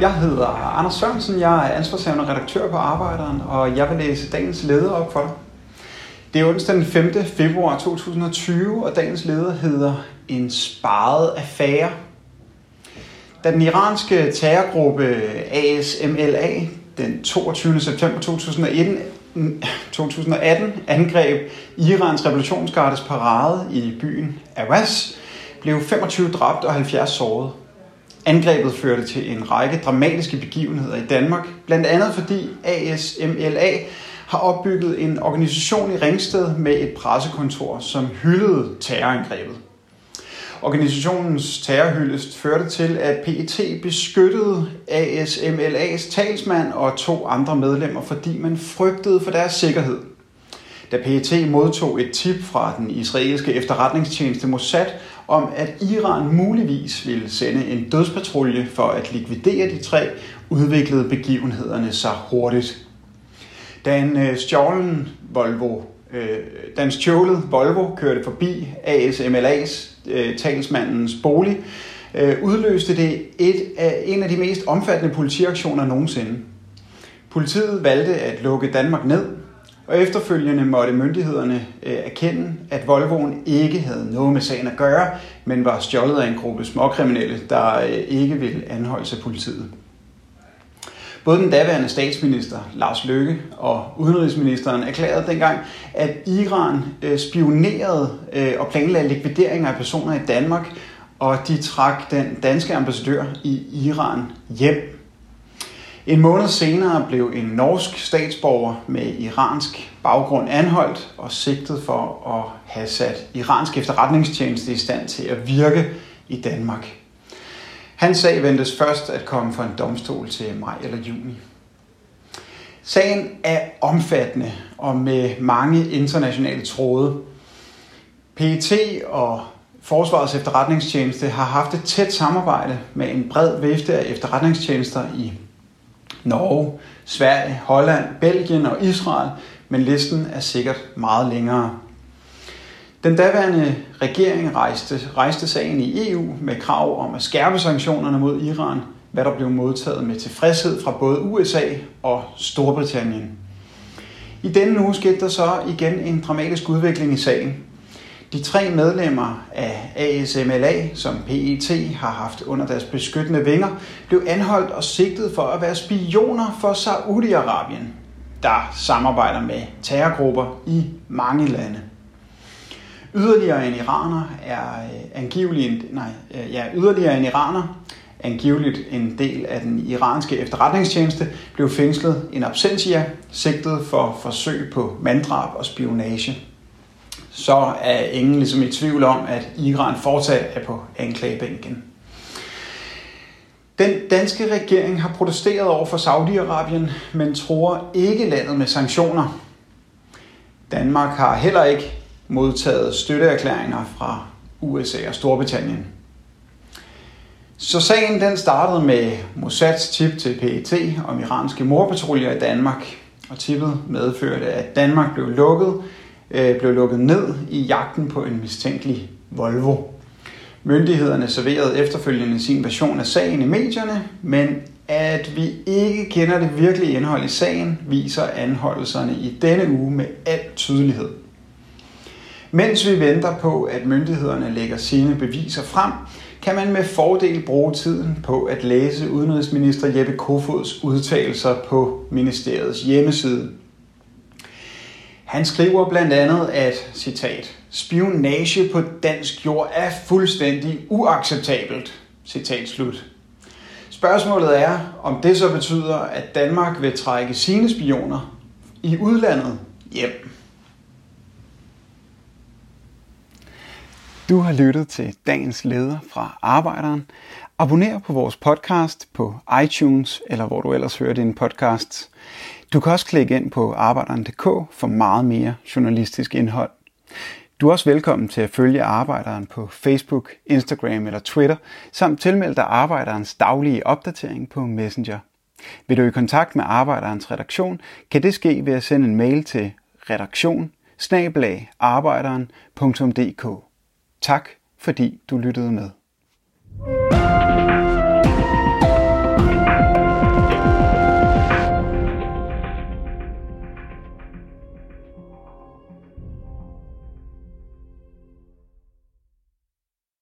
Jeg hedder Anders Sørensen, jeg er ansvarshavende redaktør på Arbejderen, og jeg vil læse dagens leder op for dig. Det er onsdag den 5. februar 2020, og dagens leder hedder En sparet affære. Da den iranske terrorgruppe ASMLA den 22. september 2001 2018 angreb Irans revolutionsgardes parade i byen Awas, blev 25 dræbt og 70 såret. Angrebet førte til en række dramatiske begivenheder i Danmark, blandt andet fordi ASMLA har opbygget en organisation i Ringsted med et pressekontor, som hyldede terrorangrebet. Organisationens terrorhyldest førte til, at PET beskyttede ASMLA's talsmand og to andre medlemmer, fordi man frygtede for deres sikkerhed. Da PET modtog et tip fra den israelske efterretningstjeneste Mossad om, at Iran muligvis ville sende en dødspatrulje for at likvidere de tre, udviklede begivenhederne sig hurtigt. Da en øh, stjålen Volvo, øh, da en stjålet Volvo kørte forbi ASMLA's øh, talsmandens bolig, øh, udløste det et af, en af de mest omfattende politiaktioner nogensinde. Politiet valgte at lukke Danmark ned, og efterfølgende måtte myndighederne øh, erkende, at Volvoen ikke havde noget med sagen at gøre, men var stjålet af en gruppe småkriminelle, der øh, ikke ville anholde af politiet. Både den daværende statsminister Lars Løkke og udenrigsministeren erklærede dengang, at Iran øh, spionerede og planlagde likvideringer af personer i Danmark, og de trak den danske ambassadør i Iran hjem en måned senere blev en norsk statsborger med iransk baggrund anholdt og sigtet for at have sat iransk efterretningstjeneste i stand til at virke i Danmark. Hans sag ventes først at komme for en domstol til maj eller juni. Sagen er omfattende og med mange internationale tråde. PET og Forsvarets efterretningstjeneste har haft et tæt samarbejde med en bred vifte af efterretningstjenester i Norge, Sverige, Holland, Belgien og Israel, men listen er sikkert meget længere. Den daværende regering rejste, rejste sagen i EU med krav om at skærpe sanktionerne mod Iran, hvad der blev modtaget med tilfredshed fra både USA og Storbritannien. I denne uge skete der så igen en dramatisk udvikling i sagen. De tre medlemmer af ASMLA, som PET har haft under deres beskyttende vinger, blev anholdt og sigtet for at være spioner for Saudi-Arabien, der samarbejder med terrorgrupper i mange lande. Yderligere en iraner er øh, angiveligt, nej, øh, ja, yderligere en iraner, angiveligt en del af den iranske efterretningstjeneste, blev fængslet en absentia, sigtet for forsøg på manddrab og spionage så er ingen ligesom i tvivl om, at Iran fortsat er på anklagebænken. Den danske regering har protesteret over for Saudi-Arabien, men tror ikke landet med sanktioner. Danmark har heller ikke modtaget støtteerklæringer fra USA og Storbritannien. Så sagen den startede med Mossads tip til PET om iranske morpatruljer i Danmark, og tippet medførte, at Danmark blev lukket øh, blev lukket ned i jagten på en mistænkelig Volvo. Myndighederne serverede efterfølgende sin version af sagen i medierne, men at vi ikke kender det virkelige indhold i sagen, viser anholdelserne i denne uge med al tydelighed. Mens vi venter på, at myndighederne lægger sine beviser frem, kan man med fordel bruge tiden på at læse udenrigsminister Jeppe Kofods udtalelser på ministeriets hjemmeside. Han skriver blandt andet, at, citat, spionage på dansk jord er fuldstændig uacceptabelt, citat slut. Spørgsmålet er, om det så betyder, at Danmark vil trække sine spioner i udlandet hjem. Du har lyttet til dagens leder fra Arbejderen. Abonner på vores podcast på iTunes, eller hvor du ellers hører din podcast. Du kan også klikke ind på arbejderen.dk for meget mere journalistisk indhold. Du er også velkommen til at følge Arbejderen på Facebook, Instagram eller Twitter, samt tilmelde dig Arbejderens daglige opdatering på Messenger. Vil du i kontakt med Arbejderens redaktion, kan det ske ved at sende en mail til redaktion Tak fordi du lyttede med.